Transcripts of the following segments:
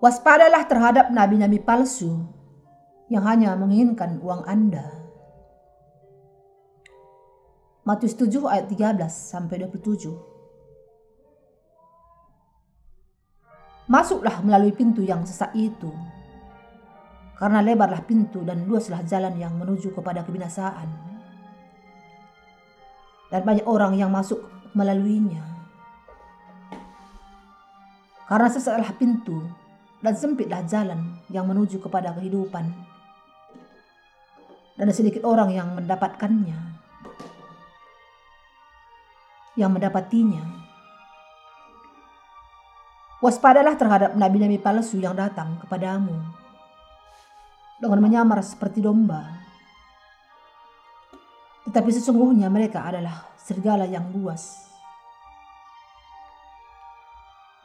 Waspadalah terhadap nabi-nabi palsu yang hanya menginginkan uang Anda. Matius 7 ayat 13 sampai 27. Masuklah melalui pintu yang sesak itu. Karena lebarlah pintu dan luaslah jalan yang menuju kepada kebinasaan. Dan banyak orang yang masuk melaluinya. Karena sesaklah pintu dan sempitlah jalan yang menuju kepada kehidupan. Dan sedikit orang yang mendapatkannya, yang mendapatinya. Waspadalah terhadap nabi-nabi palsu yang datang kepadamu dengan menyamar seperti domba. Tetapi sesungguhnya mereka adalah serigala yang buas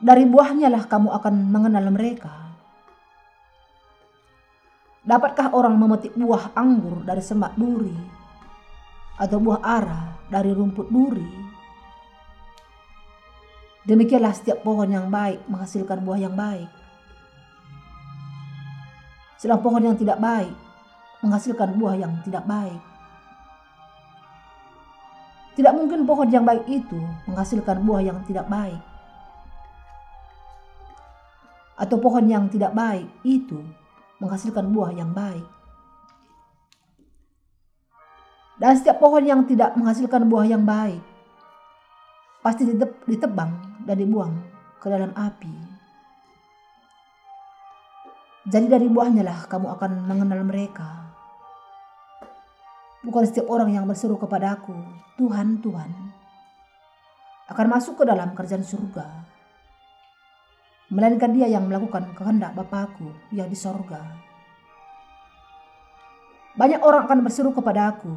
dari buahnya lah kamu akan mengenal mereka. Dapatkah orang memetik buah anggur dari semak duri atau buah ara dari rumput duri? Demikianlah setiap pohon yang baik menghasilkan buah yang baik. Sedang pohon yang tidak baik menghasilkan buah yang tidak baik. Tidak mungkin pohon yang baik itu menghasilkan buah yang tidak baik atau pohon yang tidak baik itu menghasilkan buah yang baik. Dan setiap pohon yang tidak menghasilkan buah yang baik pasti ditebang dan dibuang ke dalam api. Jadi dari buahnya lah kamu akan mengenal mereka. Bukan setiap orang yang berseru kepadaku, Tuhan, Tuhan, akan masuk ke dalam kerjaan surga melainkan dia yang melakukan kehendak Bapakku yang di sorga. Banyak orang akan berseru kepada aku,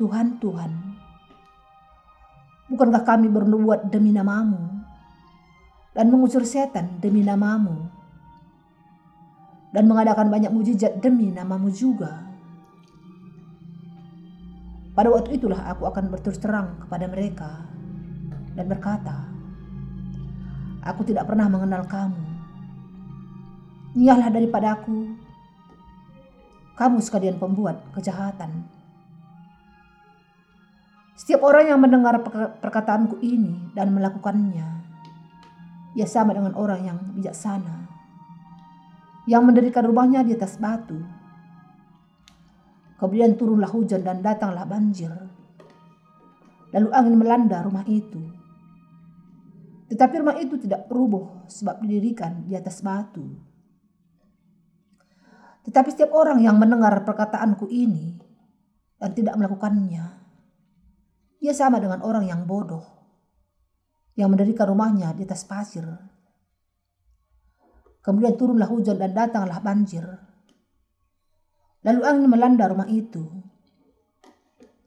Tuhan, Tuhan, bukankah kami bernubuat demi namamu dan mengusir setan demi namamu dan mengadakan banyak mujizat demi namamu juga. Pada waktu itulah aku akan berterus terang kepada mereka dan berkata, Aku tidak pernah mengenal kamu. Ialah daripada aku. Kamu sekalian pembuat kejahatan. Setiap orang yang mendengar perkataanku ini dan melakukannya, ia sama dengan orang yang bijaksana, yang mendirikan rumahnya di atas batu. Kemudian turunlah hujan dan datanglah banjir. Lalu angin melanda rumah itu tetapi rumah itu tidak rubuh sebab didirikan di atas batu. Tetapi setiap orang yang mendengar perkataanku ini dan tidak melakukannya, ia sama dengan orang yang bodoh yang mendirikan rumahnya di atas pasir. Kemudian turunlah hujan dan datanglah banjir. Lalu angin melanda rumah itu,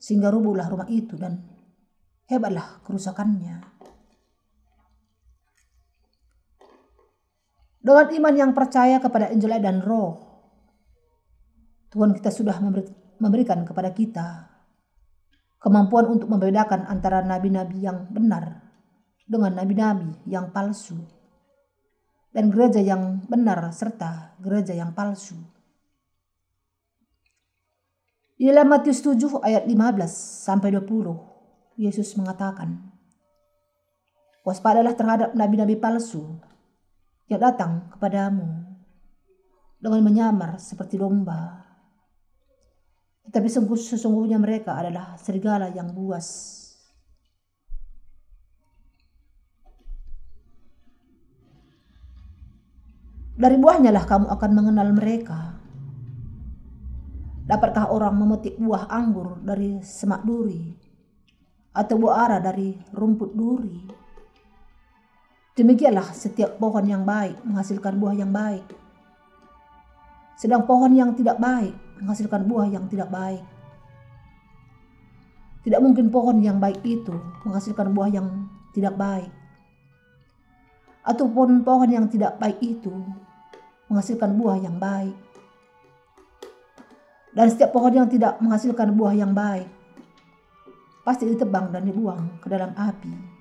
sehingga rubuhlah rumah itu dan hebatlah kerusakannya. Dengan iman yang percaya kepada Injil dan Roh, Tuhan kita sudah memberikan kepada kita kemampuan untuk membedakan antara nabi-nabi yang benar dengan nabi-nabi yang palsu dan gereja yang benar serta gereja yang palsu. Di dalam Matius 7 ayat 15 sampai 20, Yesus mengatakan, Waspadalah terhadap nabi-nabi palsu yang datang kepadamu dengan menyamar seperti domba. Tetapi sesungguhnya mereka adalah serigala yang buas. Dari buahnya lah kamu akan mengenal mereka. Dapatkah orang memetik buah anggur dari semak duri atau buah ara dari rumput duri? Demikianlah setiap pohon yang baik menghasilkan buah yang baik. Sedang pohon yang tidak baik menghasilkan buah yang tidak baik. Tidak mungkin pohon yang baik itu menghasilkan buah yang tidak baik. Ataupun pohon yang tidak baik itu menghasilkan buah yang baik. Dan setiap pohon yang tidak menghasilkan buah yang baik pasti ditebang dan dibuang ke dalam api.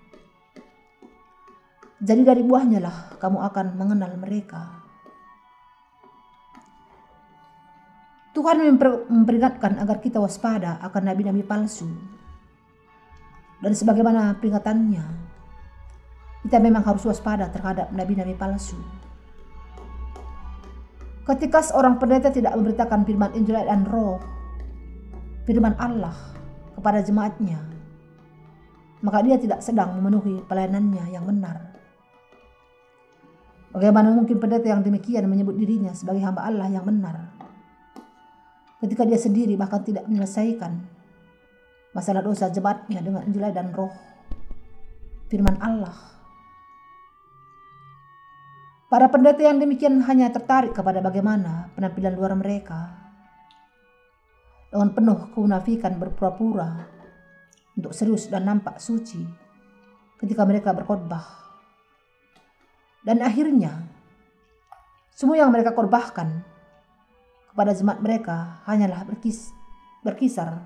Jadi dari buahnya lah kamu akan mengenal mereka. Tuhan memperingatkan agar kita waspada akan nabi-nabi palsu. Dan sebagaimana peringatannya, kita memang harus waspada terhadap nabi-nabi palsu. Ketika seorang pendeta tidak memberitakan firman Injil dan roh, firman Allah kepada jemaatnya, maka dia tidak sedang memenuhi pelayanannya yang benar. Bagaimana mungkin pendeta yang demikian menyebut dirinya sebagai hamba Allah yang benar? Ketika dia sendiri bahkan tidak menyelesaikan masalah dosa jemaatnya dengan Injil dan roh firman Allah Para pendeta yang demikian hanya tertarik kepada bagaimana penampilan luar mereka. Dengan penuh kemunafikan berpura-pura untuk serius dan nampak suci ketika mereka berkhotbah. Dan akhirnya, semua yang mereka korbankan kepada jemaat mereka hanyalah berkis, berkisar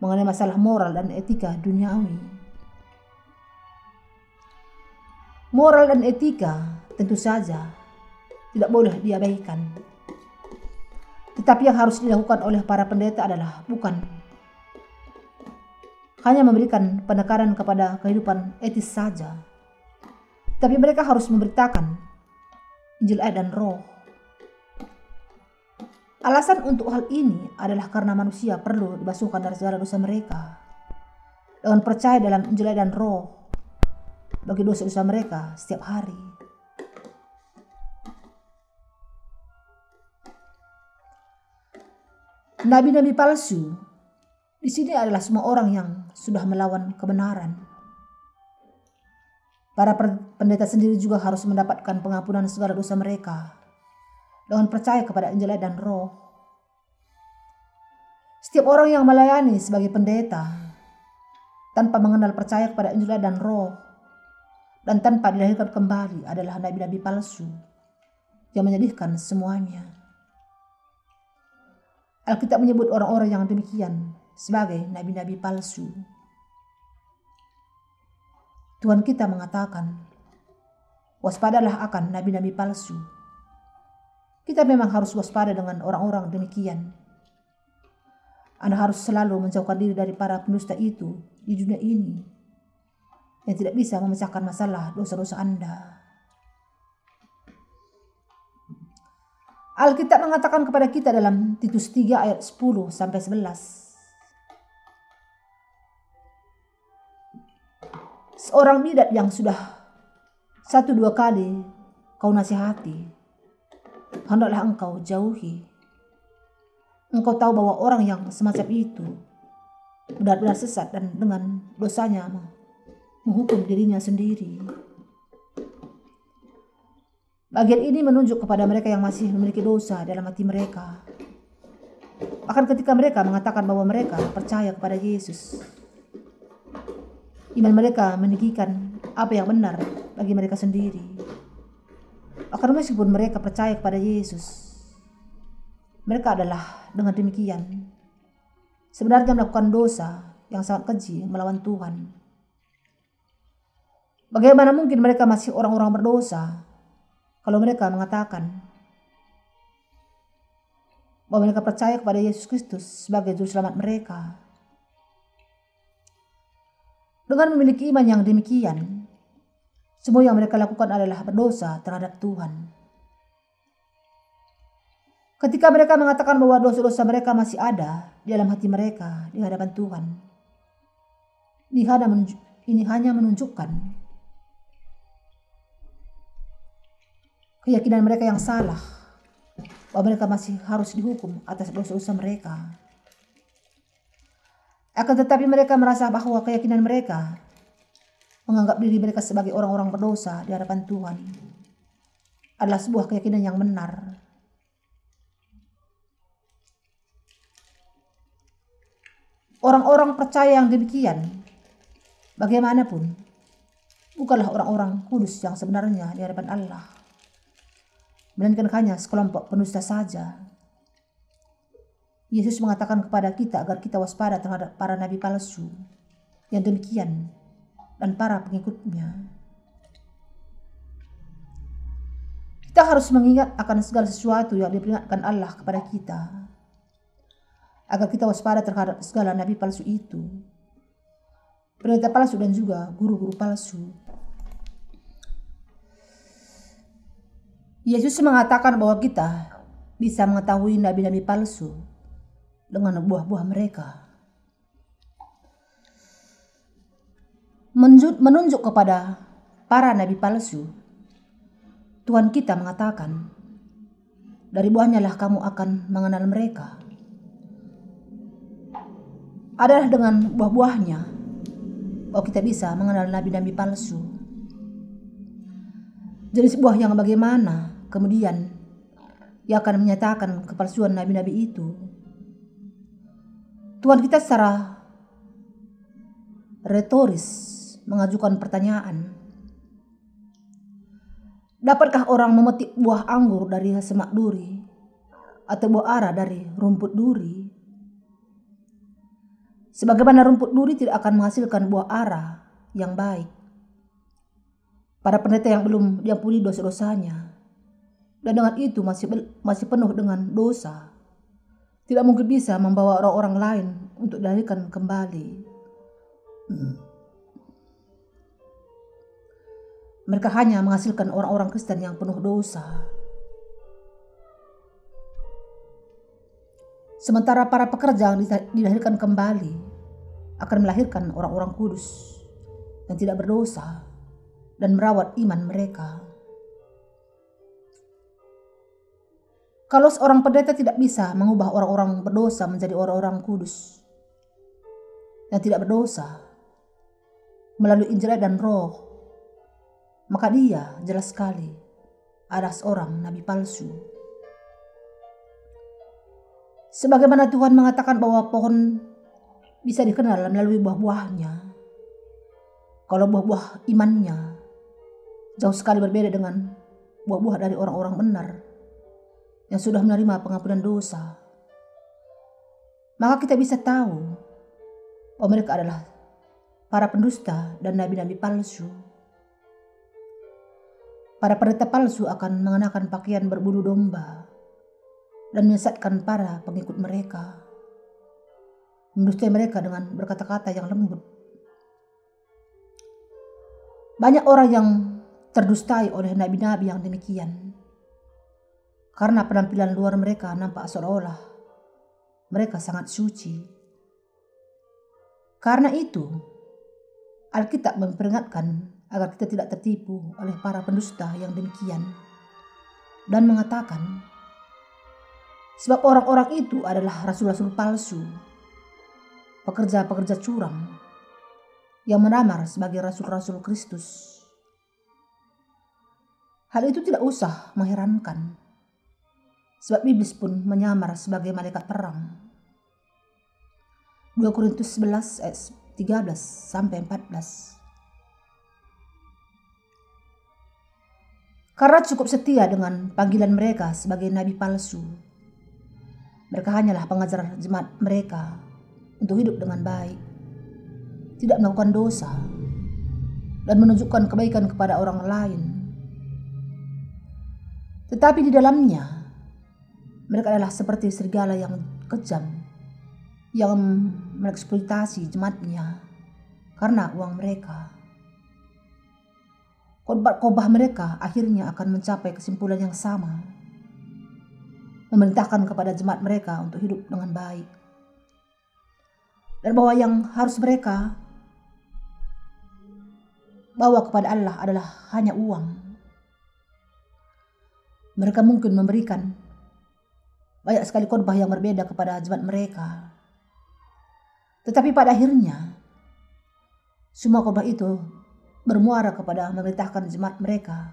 mengenai masalah moral dan etika duniawi. Moral dan etika tentu saja tidak boleh diabaikan. Tetapi yang harus dilakukan oleh para pendeta adalah bukan hanya memberikan penekanan kepada kehidupan etis saja, tapi mereka harus memberitakan Injil ayat dan roh. Alasan untuk hal ini adalah karena manusia perlu dibasuhkan dari segala dosa mereka dengan percaya dalam Injil ayat dan roh bagi dosa-dosa mereka setiap hari. Nabi-nabi palsu di sini adalah semua orang yang sudah melawan kebenaran. Para pendeta sendiri juga harus mendapatkan pengampunan segala dosa mereka dengan percaya kepada Injil dan Roh. Setiap orang yang melayani sebagai pendeta tanpa mengenal percaya kepada Injil dan Roh dan tanpa dilahirkan kembali adalah nabi-nabi palsu yang menyedihkan semuanya. Alkitab menyebut orang-orang yang demikian sebagai nabi-nabi palsu. Tuhan kita mengatakan, waspadalah akan nabi-nabi palsu. Kita memang harus waspada dengan orang-orang demikian. Anda harus selalu menjauhkan diri dari para pendusta itu di dunia ini yang tidak bisa memecahkan masalah dosa-dosa Anda. Alkitab mengatakan kepada kita dalam Titus 3 ayat 10 sampai 11. Seorang bidat yang sudah satu dua kali kau nasihati, hendaklah engkau jauhi. Engkau tahu bahwa orang yang semacam itu benar-benar sesat dan dengan dosanya menghukum dirinya sendiri. Bagian ini menunjuk kepada mereka yang masih memiliki dosa dalam hati mereka. Bahkan ketika mereka mengatakan bahwa mereka percaya kepada Yesus. Iman mereka meninggikan apa yang benar bagi mereka sendiri. Bahkan meskipun mereka percaya kepada Yesus, mereka adalah dengan demikian sebenarnya melakukan dosa yang sangat keji melawan Tuhan. Bagaimana mungkin mereka masih orang-orang berdosa kalau mereka mengatakan bahwa mereka percaya kepada Yesus Kristus sebagai juru selamat mereka. Dengan memiliki iman yang demikian, semua yang mereka lakukan adalah berdosa terhadap Tuhan. Ketika mereka mengatakan bahwa dosa-dosa mereka masih ada di dalam hati mereka di hadapan Tuhan, ini hanya menunjukkan keyakinan mereka yang salah bahwa mereka masih harus dihukum atas dosa-dosa mereka. Akan tetapi mereka merasa bahwa keyakinan mereka menganggap diri mereka sebagai orang-orang berdosa di hadapan Tuhan adalah sebuah keyakinan yang benar. Orang-orang percaya yang demikian, bagaimanapun, bukanlah orang-orang kudus yang sebenarnya di hadapan Allah melainkan hanya sekelompok penusta saja. Yesus mengatakan kepada kita agar kita waspada terhadap para nabi palsu yang demikian dan para pengikutnya. Kita harus mengingat akan segala sesuatu yang diperingatkan Allah kepada kita. agar kita waspada terhadap segala nabi palsu itu. Pendeta palsu dan juga guru-guru palsu. Yesus mengatakan bahwa kita bisa mengetahui nabi-nabi palsu dengan buah-buah mereka. Menunjuk kepada para nabi palsu, Tuhan kita mengatakan, dari buahnya lah kamu akan mengenal mereka. Adalah dengan buah-buahnya bahwa kita bisa mengenal nabi-nabi palsu. Jenis buah yang bagaimana kemudian ia akan menyatakan kepalsuan nabi-nabi itu. Tuhan kita secara retoris mengajukan pertanyaan. Dapatkah orang memetik buah anggur dari semak duri atau buah ara dari rumput duri? Sebagaimana rumput duri tidak akan menghasilkan buah ara yang baik. Para pendeta yang belum diampuni dosa-dosanya dan dengan itu masih masih penuh dengan dosa tidak mungkin bisa membawa orang-orang lain untuk dilahirkan kembali. Hmm. Mereka hanya menghasilkan orang-orang Kristen yang penuh dosa. Sementara para pekerja yang dilahirkan kembali akan melahirkan orang-orang kudus yang tidak berdosa dan merawat iman mereka. Kalau seorang pendeta tidak bisa mengubah orang-orang berdosa menjadi orang-orang kudus yang tidak berdosa melalui Injil dan Roh maka dia jelas sekali ada seorang nabi palsu. Sebagaimana Tuhan mengatakan bahwa pohon bisa dikenal melalui buah-buahnya. Kalau buah-buah imannya jauh sekali berbeda dengan buah-buah dari orang-orang benar yang sudah menerima pengampunan dosa. Maka kita bisa tahu bahwa mereka adalah para pendusta dan nabi-nabi palsu. Para pendeta palsu akan mengenakan pakaian berbulu domba dan menyesatkan para pengikut mereka. Mendustai mereka dengan berkata-kata yang lembut. Banyak orang yang terdustai oleh nabi-nabi yang demikian. Karena penampilan luar mereka nampak seolah-olah mereka sangat suci. Karena itu, Alkitab memperingatkan agar kita tidak tertipu oleh para pendusta yang demikian dan mengatakan sebab orang-orang itu adalah rasul-rasul palsu pekerja-pekerja curang yang menamar sebagai rasul-rasul Kristus hal itu tidak usah mengherankan sebab iblis pun menyamar sebagai malaikat perang 2 Korintus 11 ayat 13 sampai 14 karena cukup setia dengan panggilan mereka sebagai nabi palsu. Mereka hanyalah pengajar jemaat mereka untuk hidup dengan baik, tidak melakukan dosa, dan menunjukkan kebaikan kepada orang lain. Tetapi di dalamnya, mereka adalah seperti serigala yang kejam, yang mengeksploitasi jemaatnya karena uang mereka. Khotbah mereka akhirnya akan mencapai kesimpulan yang sama. Memerintahkan kepada jemaat mereka untuk hidup dengan baik. Dan bahwa yang harus mereka bawa kepada Allah adalah hanya uang. Mereka mungkin memberikan banyak sekali khotbah yang berbeda kepada jemaat mereka. Tetapi pada akhirnya semua khotbah itu bermuara kepada memerintahkan jemaat mereka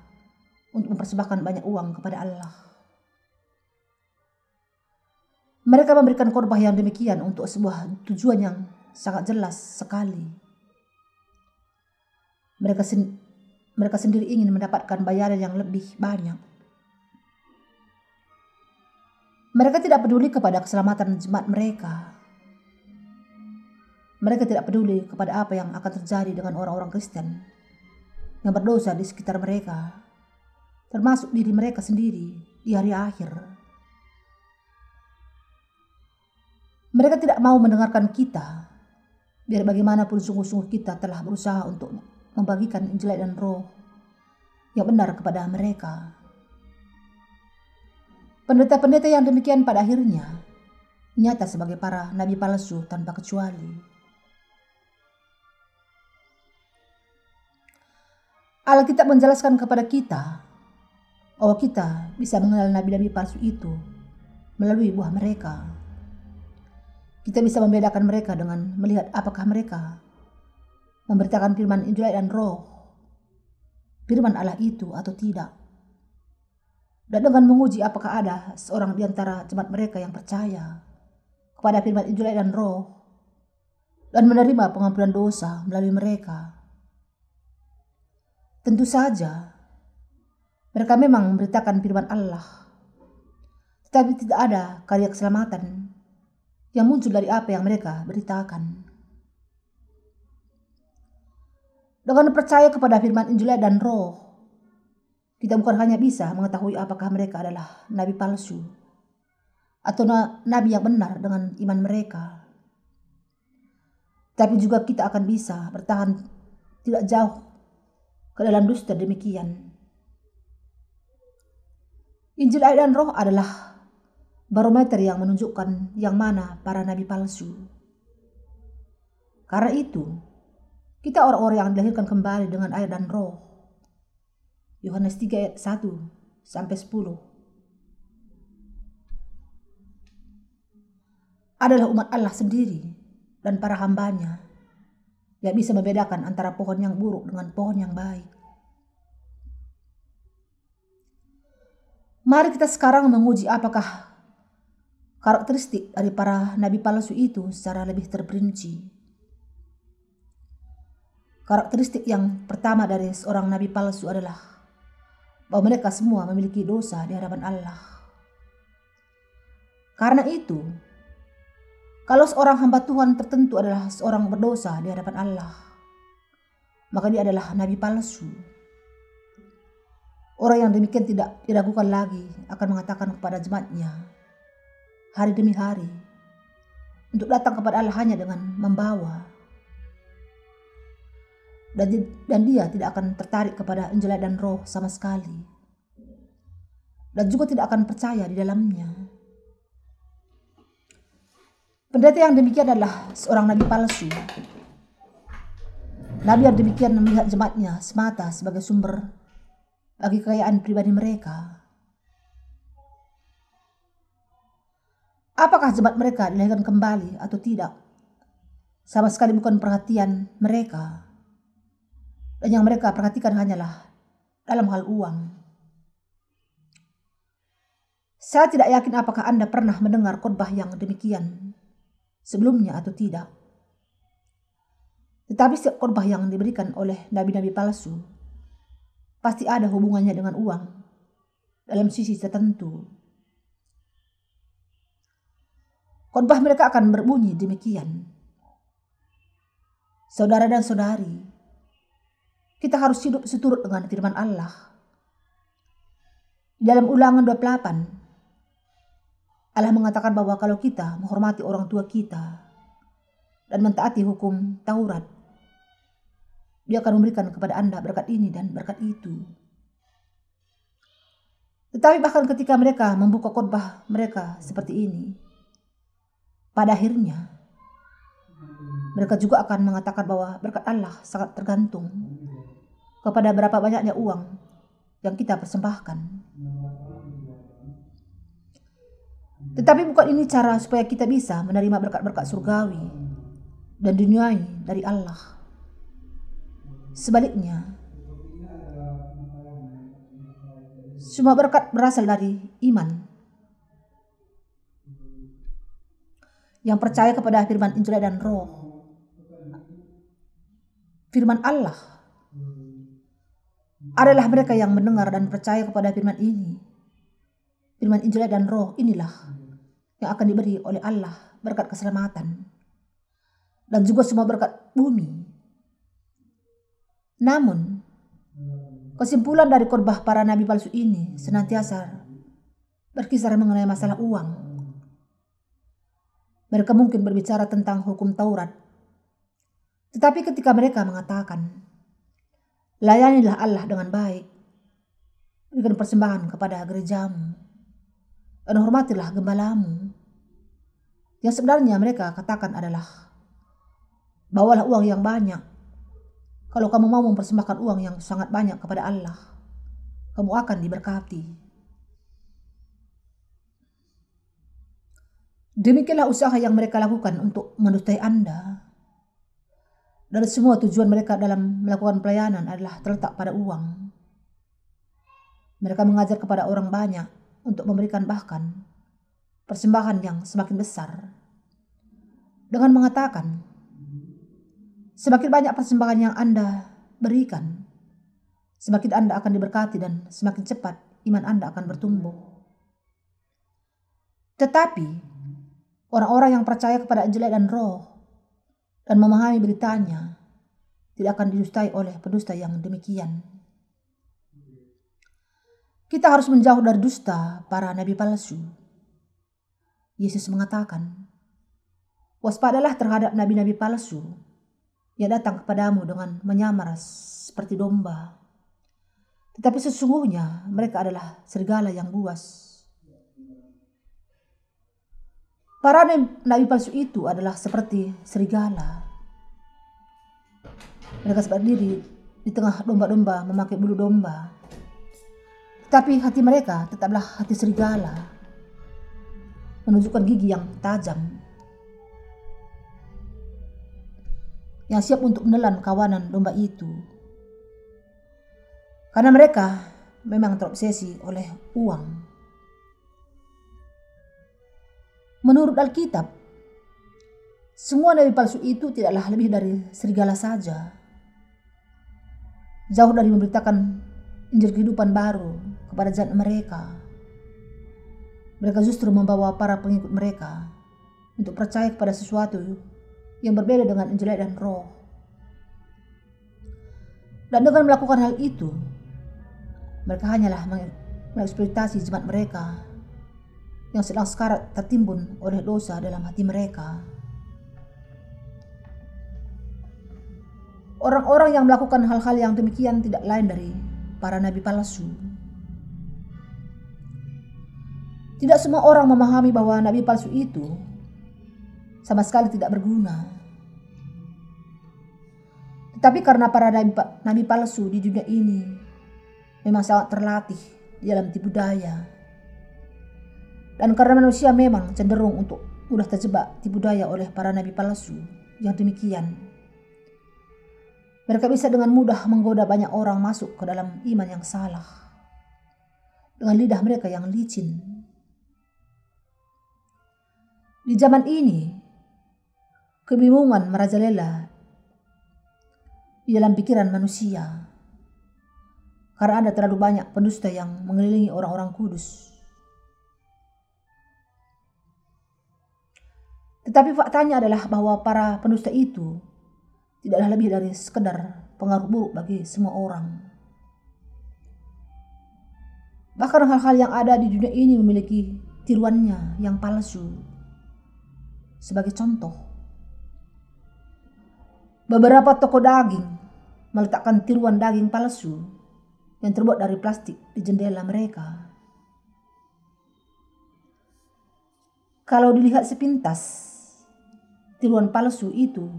untuk mempersembahkan banyak uang kepada Allah. Mereka memberikan korban yang demikian untuk sebuah tujuan yang sangat jelas sekali. Mereka, sen mereka sendiri ingin mendapatkan bayaran yang lebih banyak. Mereka tidak peduli kepada keselamatan jemaat mereka. Mereka tidak peduli kepada apa yang akan terjadi dengan orang-orang Kristen yang berdosa di sekitar mereka, termasuk diri mereka sendiri di hari akhir. Mereka tidak mau mendengarkan kita. Biar bagaimanapun sungguh-sungguh kita telah berusaha untuk membagikan Injil dan roh yang benar kepada mereka. Pendeta-pendeta yang demikian pada akhirnya nyata sebagai para nabi palsu tanpa kecuali. Alkitab menjelaskan kepada kita bahwa kita bisa mengenal nabi-nabi palsu itu melalui buah mereka. Kita bisa membedakan mereka dengan melihat apakah mereka memberitakan firman Injil dan roh, firman Allah itu atau tidak. Dan dengan menguji apakah ada seorang di antara jemaat mereka yang percaya kepada firman Injil dan roh dan menerima pengampunan dosa melalui mereka. Tentu saja, mereka memang memberitakan firman Allah, tetapi tidak ada karya keselamatan yang muncul dari apa yang mereka beritakan. Dengan percaya kepada firman Injil dan Roh, kita bukan hanya bisa mengetahui apakah mereka adalah nabi palsu atau nabi yang benar dengan iman mereka, tapi juga kita akan bisa bertahan tidak jauh ke dalam dusta demikian. Injil air dan roh adalah barometer yang menunjukkan yang mana para nabi palsu. Karena itu, kita orang-orang yang dilahirkan kembali dengan air dan roh. Yohanes 3 ayat 1 sampai 10. Adalah umat Allah sendiri dan para hambanya tidak bisa membedakan antara pohon yang buruk dengan pohon yang baik. Mari kita sekarang menguji apakah karakteristik dari para nabi palsu itu secara lebih terperinci. Karakteristik yang pertama dari seorang nabi palsu adalah bahwa mereka semua memiliki dosa di hadapan Allah. Karena itu, kalau seorang hamba Tuhan tertentu adalah seorang berdosa di hadapan Allah, maka dia adalah nabi palsu. Orang yang demikian tidak diragukan lagi akan mengatakan kepada jemaatnya hari demi hari untuk datang kepada Allah hanya dengan membawa dan, dan dia tidak akan tertarik kepada Injil dan Roh sama sekali dan juga tidak akan percaya di dalamnya. Pendeta yang demikian adalah seorang nabi palsu. Nabi yang demikian melihat jemaatnya semata sebagai sumber bagi kekayaan pribadi mereka. Apakah jemaat mereka dilahirkan kembali atau tidak? Sama sekali bukan perhatian mereka. Dan yang mereka perhatikan hanyalah dalam hal uang. Saya tidak yakin apakah Anda pernah mendengar khotbah yang demikian sebelumnya atau tidak. Tetapi setiap khotbah yang diberikan oleh nabi-nabi palsu pasti ada hubungannya dengan uang dalam sisi tertentu. Khotbah mereka akan berbunyi demikian. Saudara dan saudari, kita harus hidup seturut dengan firman Allah. Dalam ulangan 28, Allah mengatakan bahwa kalau kita menghormati orang tua kita dan mentaati hukum Taurat, dia akan memberikan kepada Anda berkat ini dan berkat itu. Tetapi bahkan ketika mereka membuka khotbah mereka seperti ini, pada akhirnya mereka juga akan mengatakan bahwa berkat Allah sangat tergantung kepada berapa banyaknya uang yang kita persembahkan. Tetapi bukan ini cara supaya kita bisa menerima berkat-berkat surgawi dan duniawi dari Allah. Sebaliknya, semua berkat berasal dari iman yang percaya kepada firman Injil dan Roh. Firman Allah adalah mereka yang mendengar dan percaya kepada firman ini. Firman Injil dan Roh inilah yang akan diberi oleh Allah berkat keselamatan dan juga semua berkat bumi. Namun, kesimpulan dari khotbah para nabi palsu ini senantiasa berkisar mengenai masalah uang. Mereka mungkin berbicara tentang hukum Taurat. Tetapi ketika mereka mengatakan, layanilah Allah dengan baik, berikan persembahan kepada gerejamu, dan hormatilah gembalamu. Yang sebenarnya mereka katakan adalah, bawalah uang yang banyak. Kalau kamu mau mempersembahkan uang yang sangat banyak kepada Allah, kamu akan diberkati. Demikianlah usaha yang mereka lakukan untuk mendustai Anda. Dan semua tujuan mereka dalam melakukan pelayanan adalah terletak pada uang. Mereka mengajar kepada orang banyak untuk memberikan bahkan persembahan yang semakin besar. Dengan mengatakan, semakin banyak persembahan yang Anda berikan, semakin Anda akan diberkati dan semakin cepat iman Anda akan bertumbuh. Tetapi Orang-orang yang percaya kepada Injil dan Roh dan memahami beritanya tidak akan didustai oleh pendusta yang demikian. Kita harus menjauh dari dusta para nabi palsu. Yesus mengatakan, Waspadalah terhadap nabi-nabi palsu yang datang kepadamu dengan menyamar seperti domba. Tetapi sesungguhnya mereka adalah serigala yang buas Para nabi palsu itu adalah seperti serigala. Mereka berdiri di tengah domba-domba memakai bulu domba. Tetapi hati mereka tetaplah hati serigala. Menunjukkan gigi yang tajam. Yang siap untuk menelan kawanan domba itu. Karena mereka memang terobsesi oleh uang. Menurut Alkitab, semua nabi palsu itu tidaklah lebih dari serigala saja. Jauh dari memberitakan Injil kehidupan baru kepada zat mereka. Mereka justru membawa para pengikut mereka untuk percaya kepada sesuatu yang berbeda dengan Injil dan Roh. Dan dengan melakukan hal itu, mereka hanyalah mengeksploitasi jemaat mereka yang sedang sekarat tertimbun oleh dosa dalam hati mereka. Orang-orang yang melakukan hal-hal yang demikian tidak lain dari para nabi palsu. Tidak semua orang memahami bahwa nabi palsu itu sama sekali tidak berguna. Tetapi karena para nabi, nabi palsu di dunia ini memang sangat terlatih di dalam tipu daya, dan karena manusia memang cenderung untuk mudah terjebak tipu daya oleh para nabi palsu yang demikian. Mereka bisa dengan mudah menggoda banyak orang masuk ke dalam iman yang salah. Dengan lidah mereka yang licin. Di zaman ini, kebingungan merajalela di dalam pikiran manusia. Karena ada terlalu banyak pendusta yang mengelilingi orang-orang kudus Tetapi faktanya adalah bahwa para pendusta itu tidaklah lebih dari sekedar pengaruh buruk bagi semua orang. Bahkan hal-hal yang ada di dunia ini memiliki tiruannya yang palsu. Sebagai contoh, beberapa toko daging meletakkan tiruan daging palsu yang terbuat dari plastik di jendela mereka. Kalau dilihat sepintas, tiruan palsu itu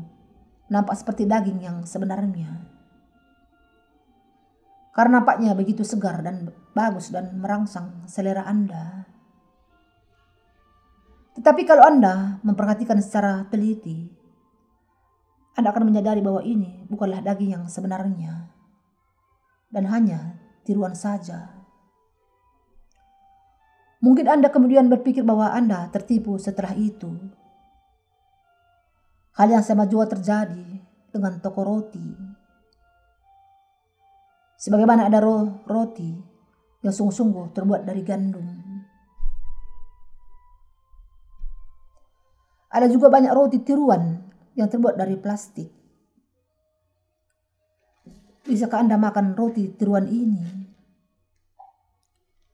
nampak seperti daging yang sebenarnya. Karena nampaknya begitu segar dan bagus dan merangsang selera Anda. Tetapi kalau Anda memperhatikan secara teliti, Anda akan menyadari bahwa ini bukanlah daging yang sebenarnya dan hanya tiruan saja. Mungkin Anda kemudian berpikir bahwa Anda tertipu setelah itu Hal yang sama juga terjadi dengan toko roti. Sebagaimana ada roh roti yang sungguh-sungguh terbuat dari gandum. Ada juga banyak roti tiruan yang terbuat dari plastik. Bisakah Anda makan roti tiruan ini?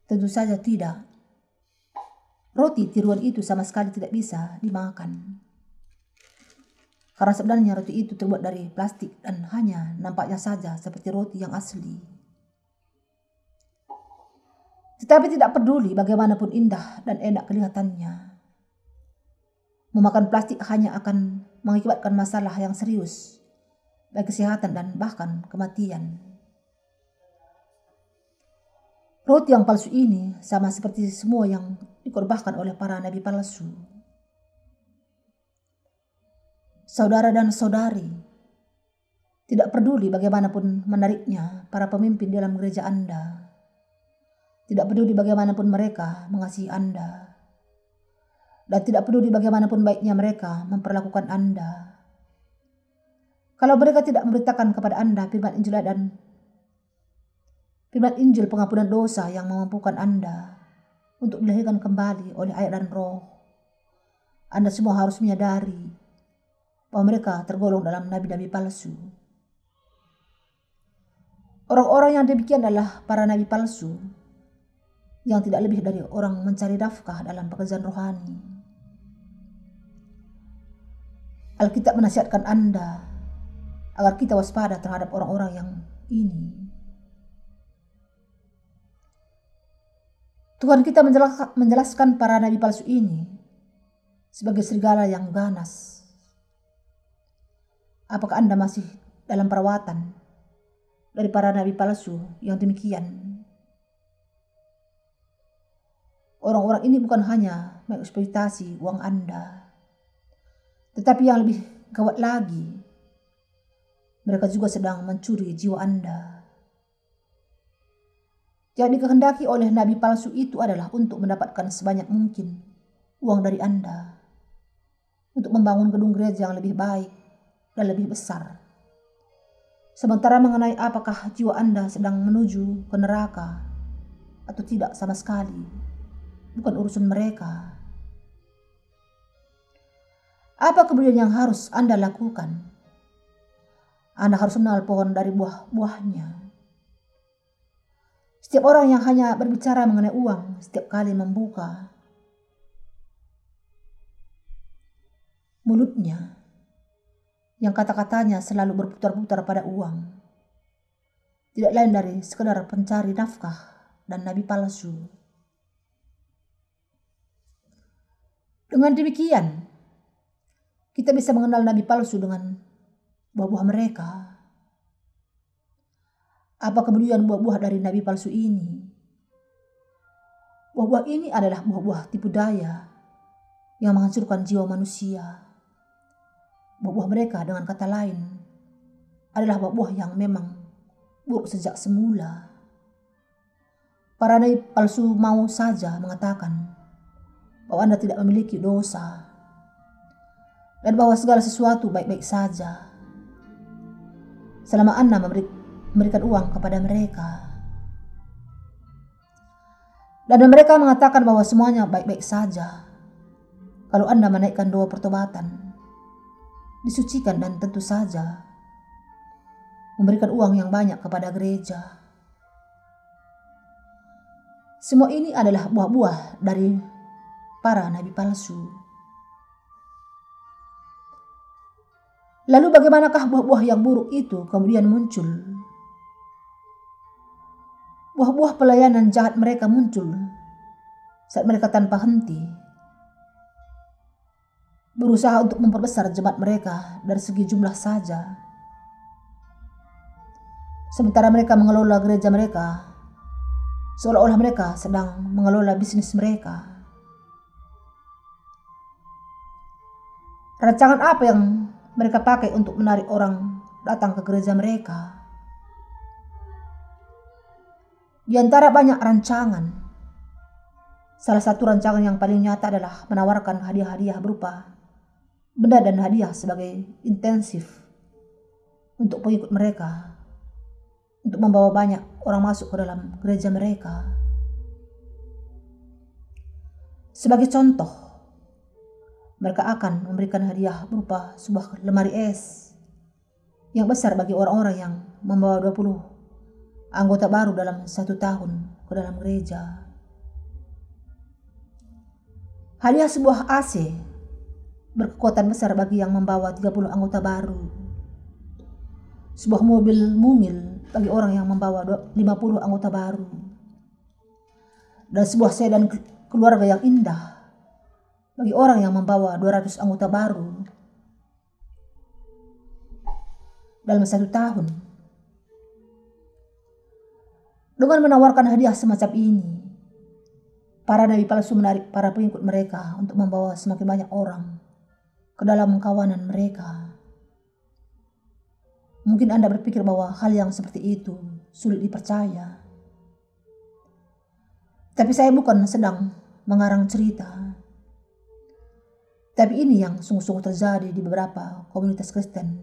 Tentu saja tidak. roti tiruan itu sama sekali tidak bisa dimakan. Karena sebenarnya roti itu terbuat dari plastik dan hanya nampaknya saja seperti roti yang asli. Tetapi tidak peduli bagaimanapun indah dan enak kelihatannya. Memakan plastik hanya akan mengakibatkan masalah yang serius bagi kesehatan dan bahkan kematian. Roti yang palsu ini sama seperti semua yang dikorbankan oleh para nabi palsu saudara dan saudari. Tidak peduli bagaimanapun menariknya para pemimpin dalam gereja Anda. Tidak peduli bagaimanapun mereka mengasihi Anda. Dan tidak peduli bagaimanapun baiknya mereka memperlakukan Anda. Kalau mereka tidak memberitakan kepada Anda firman Injil dan firman Injil pengampunan dosa yang memampukan Anda untuk dilahirkan kembali oleh ayat dan roh, Anda semua harus menyadari bahwa mereka tergolong dalam nabi-nabi palsu. Orang-orang yang demikian adalah para nabi palsu yang tidak lebih dari orang mencari nafkah dalam pekerjaan rohani. Alkitab menasihatkan Anda agar kita waspada terhadap orang-orang yang ini. Tuhan kita menjelaskan para nabi palsu ini sebagai serigala yang ganas Apakah Anda masih dalam perawatan dari para nabi palsu yang demikian? Orang-orang ini bukan hanya mengeksploitasi uang Anda, tetapi yang lebih gawat lagi, mereka juga sedang mencuri jiwa Anda. Yang dikehendaki oleh nabi palsu itu adalah untuk mendapatkan sebanyak mungkin uang dari Anda untuk membangun gedung gereja yang lebih baik dan lebih besar. Sementara mengenai apakah jiwa Anda sedang menuju ke neraka atau tidak sama sekali, bukan urusan mereka. Apa kemudian yang harus Anda lakukan? Anda harus mengenal pohon dari buah-buahnya. Setiap orang yang hanya berbicara mengenai uang setiap kali membuka mulutnya yang kata-katanya selalu berputar-putar pada uang. Tidak lain dari sekedar pencari nafkah dan nabi palsu. Dengan demikian, kita bisa mengenal nabi palsu dengan buah-buah mereka. Apa kemudian buah-buah dari nabi palsu ini? Buah-buah ini adalah buah-buah tipu daya yang menghancurkan jiwa manusia buah-buah mereka dengan kata lain adalah buah-buah yang memang buruk sejak semula. Para nabi palsu mau saja mengatakan bahwa Anda tidak memiliki dosa dan bahwa segala sesuatu baik-baik saja selama Anda memberi, memberikan uang kepada mereka. Dan mereka mengatakan bahwa semuanya baik-baik saja kalau Anda menaikkan doa pertobatan disucikan dan tentu saja memberikan uang yang banyak kepada gereja. Semua ini adalah buah-buah dari para nabi palsu. Lalu bagaimanakah buah-buah yang buruk itu kemudian muncul? Buah-buah pelayanan jahat mereka muncul saat mereka tanpa henti berusaha untuk memperbesar jemaat mereka dari segi jumlah saja. Sementara mereka mengelola gereja mereka, seolah-olah mereka sedang mengelola bisnis mereka. Rancangan apa yang mereka pakai untuk menarik orang datang ke gereja mereka? Di antara banyak rancangan, salah satu rancangan yang paling nyata adalah menawarkan hadiah-hadiah berupa benda dan hadiah sebagai intensif untuk pengikut mereka, untuk membawa banyak orang masuk ke dalam gereja mereka. Sebagai contoh, mereka akan memberikan hadiah berupa sebuah lemari es yang besar bagi orang-orang yang membawa 20 anggota baru dalam satu tahun ke dalam gereja. Hadiah sebuah AC berkekuatan besar bagi yang membawa 30 anggota baru. Sebuah mobil mungil bagi orang yang membawa 50 anggota baru. Dan sebuah sedan keluarga yang indah bagi orang yang membawa 200 anggota baru dalam satu tahun. Dengan menawarkan hadiah semacam ini, para nabi palsu menarik para pengikut mereka untuk membawa semakin banyak orang ke dalam kawanan mereka. Mungkin Anda berpikir bahwa hal yang seperti itu sulit dipercaya. Tapi saya bukan sedang mengarang cerita. Tapi ini yang sungguh-sungguh terjadi di beberapa komunitas Kristen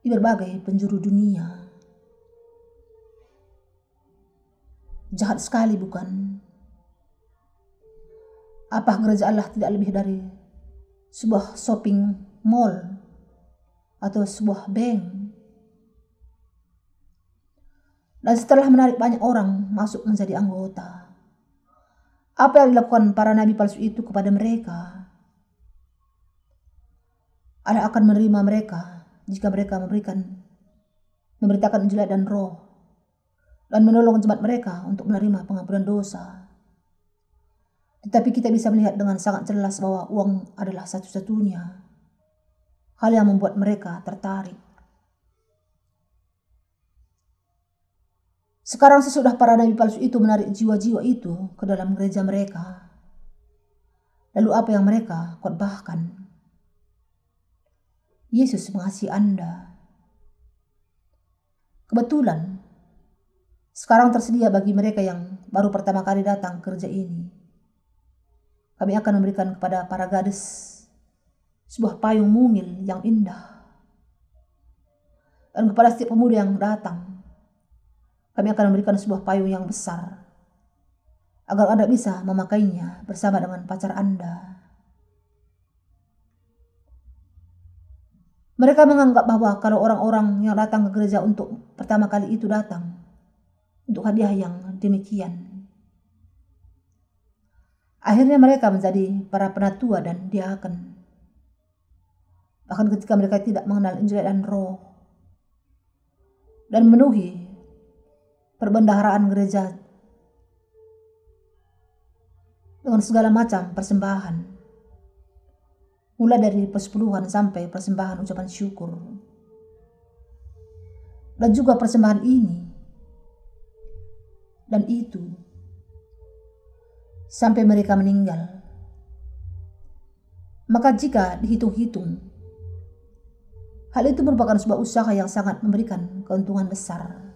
di berbagai penjuru dunia. Jahat sekali bukan? Apa gereja Allah tidak lebih dari sebuah shopping mall atau sebuah bank? Dan setelah menarik banyak orang masuk menjadi anggota, apa yang dilakukan para nabi palsu itu kepada mereka? Allah akan menerima mereka jika mereka memberikan memberitakan Injil dan Roh dan menolong jemaat mereka untuk menerima pengampunan dosa. Tetapi kita bisa melihat dengan sangat jelas bahwa uang adalah satu-satunya hal yang membuat mereka tertarik. Sekarang sesudah para nabi palsu itu menarik jiwa-jiwa itu ke dalam gereja mereka. Lalu apa yang mereka khotbahkan? Yesus mengasihi Anda. Kebetulan, sekarang tersedia bagi mereka yang baru pertama kali datang ke gereja ini. Kami akan memberikan kepada para gadis sebuah payung mungil yang indah. Dan kepada setiap pemuda yang datang, kami akan memberikan sebuah payung yang besar agar Anda bisa memakainya bersama dengan pacar Anda. Mereka menganggap bahwa kalau orang-orang yang datang ke gereja untuk pertama kali itu datang untuk hadiah yang demikian. Akhirnya mereka menjadi para penatua dan diaken. Bahkan ketika mereka tidak mengenal Injil dan roh dan memenuhi perbendaharaan gereja dengan segala macam persembahan. Mulai dari persepuluhan sampai persembahan ucapan syukur. Dan juga persembahan ini dan itu sampai mereka meninggal. Maka jika dihitung-hitung, hal itu merupakan sebuah usaha yang sangat memberikan keuntungan besar.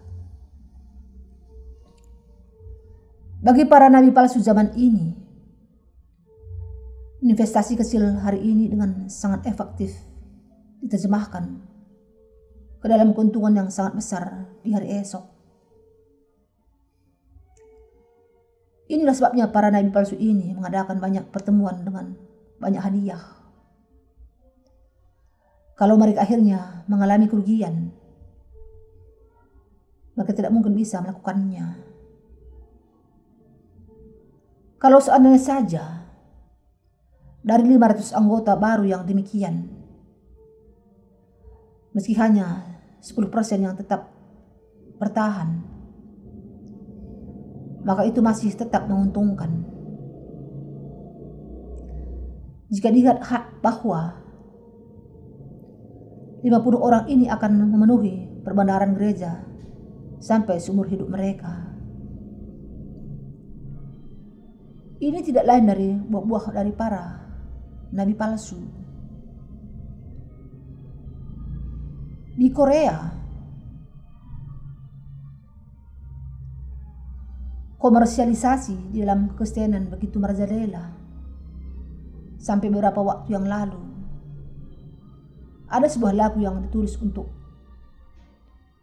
Bagi para nabi palsu zaman ini, investasi kecil hari ini dengan sangat efektif diterjemahkan ke dalam keuntungan yang sangat besar di hari esok. Inilah sebabnya para nabi palsu ini mengadakan banyak pertemuan dengan banyak hadiah. Kalau mereka akhirnya mengalami kerugian, maka tidak mungkin bisa melakukannya. Kalau seandainya saja dari 500 anggota baru yang demikian, meski hanya 10% yang tetap bertahan, maka itu masih tetap menguntungkan. Jika dilihat hak bahwa 50 orang ini akan memenuhi perbandaran gereja sampai seumur hidup mereka. Ini tidak lain dari buah-buah dari para nabi palsu. Di Korea, komersialisasi di dalam kekristenan begitu merajalela sampai beberapa waktu yang lalu. Ada sebuah lagu yang ditulis untuk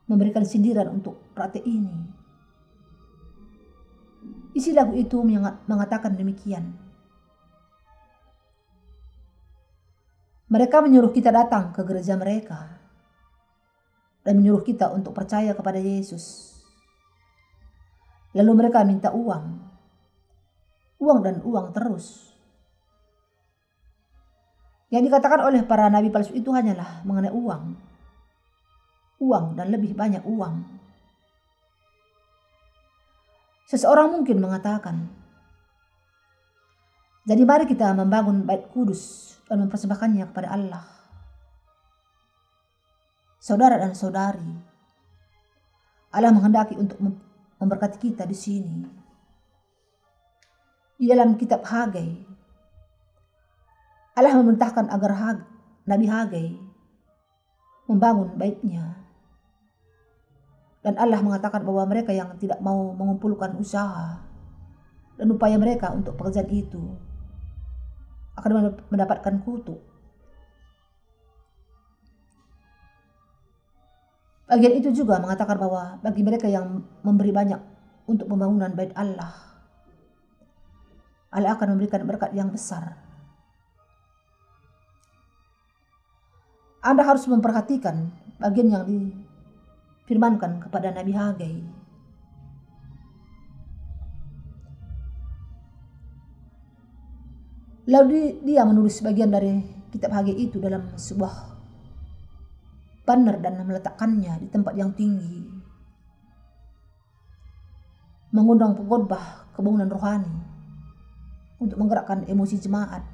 memberikan sindiran untuk praktek ini. Isi lagu itu mengatakan demikian. Mereka menyuruh kita datang ke gereja mereka dan menyuruh kita untuk percaya kepada Yesus. Lalu mereka minta uang, uang dan uang terus. Yang dikatakan oleh para nabi palsu itu hanyalah mengenai uang. Uang dan lebih banyak uang. Seseorang mungkin mengatakan, jadi mari kita membangun bait kudus dan mempersembahkannya kepada Allah. Saudara dan saudari, Allah menghendaki untuk memberkati kita di sini. Di dalam kitab Hagai, Allah memerintahkan agar Hag, Nabi Hagai membangun baitnya. Dan Allah mengatakan bahwa mereka yang tidak mau mengumpulkan usaha dan upaya mereka untuk pekerjaan itu akan mendapatkan kutuk. Bagian itu juga mengatakan bahwa bagi mereka yang memberi banyak untuk pembangunan bait Allah, Allah akan memberikan berkat yang besar. Anda harus memperhatikan bagian yang difirmankan kepada Nabi Hagai. Lalu dia menulis bagian dari kitab Hage itu dalam sebuah banner dan meletakkannya di tempat yang tinggi. Mengundang pengkhotbah kebangunan rohani untuk menggerakkan emosi jemaat.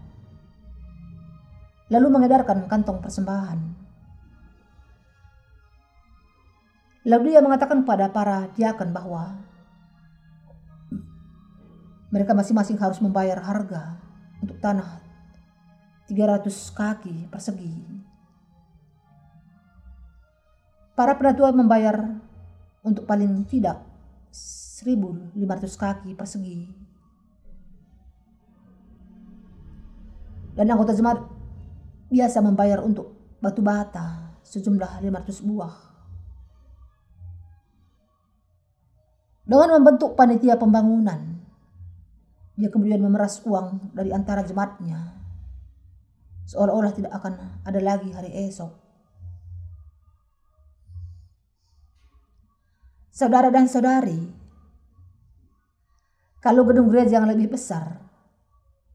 Lalu mengedarkan kantong persembahan. Lalu dia mengatakan pada para diakan bahwa mereka masing-masing harus membayar harga untuk tanah 300 kaki persegi. Para penatua membayar untuk paling tidak 1500 kaki persegi. Dan anggota jemaat biasa membayar untuk batu bata sejumlah 500 buah. Dengan membentuk panitia pembangunan, dia kemudian memeras uang dari antara jemaatnya. Seolah-olah tidak akan ada lagi hari esok. Saudara dan saudari, kalau gedung gereja yang lebih besar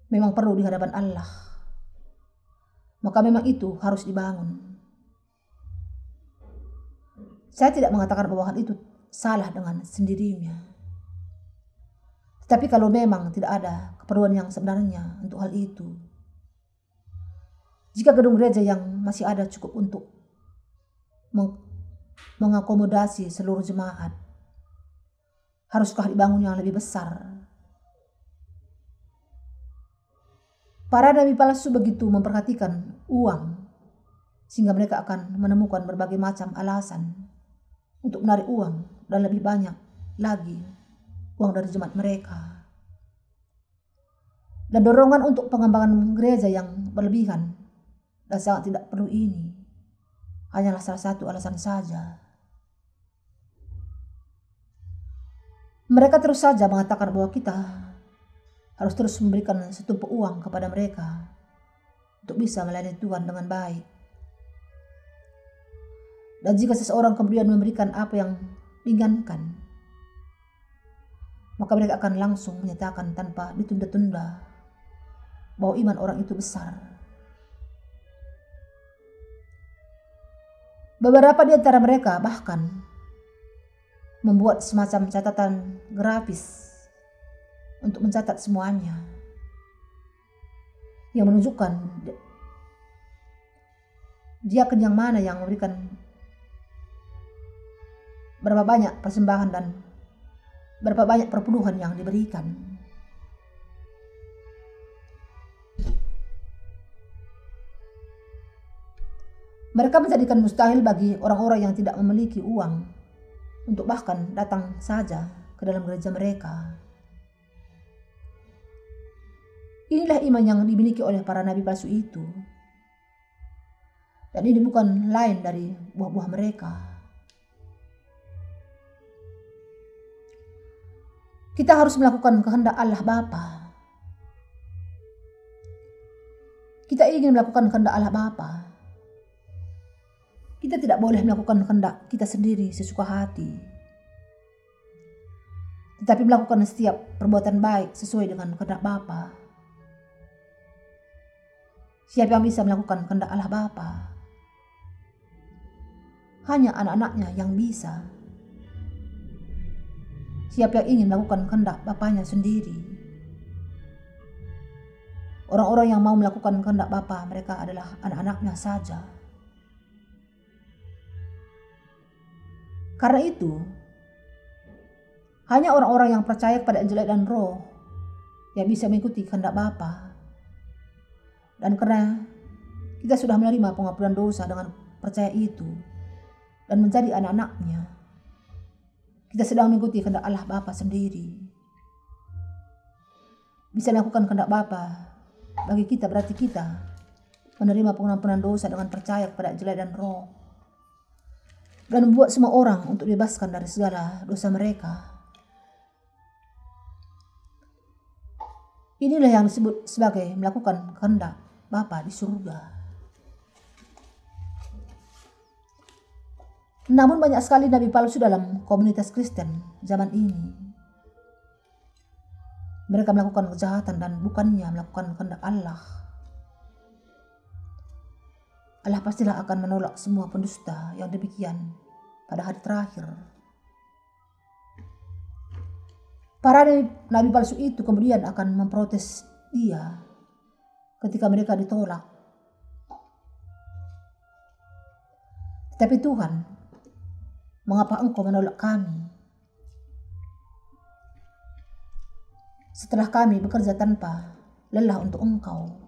memang perlu di hadapan Allah, maka memang itu harus dibangun. Saya tidak mengatakan bahwa hal itu salah dengan sendirinya. Tapi kalau memang tidak ada keperluan yang sebenarnya untuk hal itu, jika gedung gereja yang masih ada cukup untuk mengakomodasi seluruh jemaat, haruskah dibangun yang lebih besar? Para nabi palsu begitu memperhatikan uang, sehingga mereka akan menemukan berbagai macam alasan untuk menarik uang dan lebih banyak lagi uang dari jemaat mereka. Dan dorongan untuk pengembangan gereja yang berlebihan dan sangat tidak perlu ini hanyalah salah satu alasan saja. Mereka terus saja mengatakan bahwa kita harus terus memberikan setumpuk uang kepada mereka untuk bisa melayani Tuhan dengan baik. Dan jika seseorang kemudian memberikan apa yang diinginkan, maka mereka akan langsung menyatakan tanpa ditunda-tunda bahwa iman orang itu besar. Beberapa di antara mereka bahkan membuat semacam catatan grafis untuk mencatat semuanya yang menunjukkan dia kenyang mana yang memberikan berapa banyak persembahan dan berapa banyak perpuluhan yang diberikan. Mereka menjadikan mustahil bagi orang-orang yang tidak memiliki uang untuk bahkan datang saja ke dalam gereja mereka. Inilah iman yang dimiliki oleh para nabi palsu itu. Dan ini bukan lain dari buah-buah mereka. Kita harus melakukan kehendak Allah Bapa. Kita ingin melakukan kehendak Allah Bapa. Kita tidak boleh melakukan kehendak kita sendiri sesuka hati. Tetapi melakukan setiap perbuatan baik sesuai dengan kehendak Bapa. Siapa yang bisa melakukan kehendak Allah Bapa? Hanya anak-anaknya yang bisa. Siapa yang ingin melakukan kehendak Bapaknya sendiri? Orang-orang yang mau melakukan kehendak Bapa mereka adalah anak-anaknya saja. Karena itu, hanya orang-orang yang percaya kepada Injil dan Roh yang bisa mengikuti kehendak Bapa. Dan karena kita sudah menerima pengampunan dosa dengan percaya itu dan menjadi anak-anaknya, kita sedang mengikuti kehendak Allah Bapa sendiri. Bisa melakukan kehendak Bapa bagi kita berarti kita menerima pengampunan dosa dengan percaya kepada Injil dan Roh dan membuat semua orang untuk dibebaskan dari segala dosa mereka. Inilah yang disebut sebagai melakukan kehendak Bapa di surga. Namun banyak sekali nabi palsu dalam komunitas Kristen zaman ini. Mereka melakukan kejahatan dan bukannya melakukan kehendak Allah. Allah pastilah akan menolak semua pendusta yang demikian pada hari terakhir. Para nabi palsu itu kemudian akan memprotes dia ketika mereka ditolak. Tapi Tuhan, mengapa engkau menolak kami? Setelah kami bekerja tanpa lelah untuk engkau.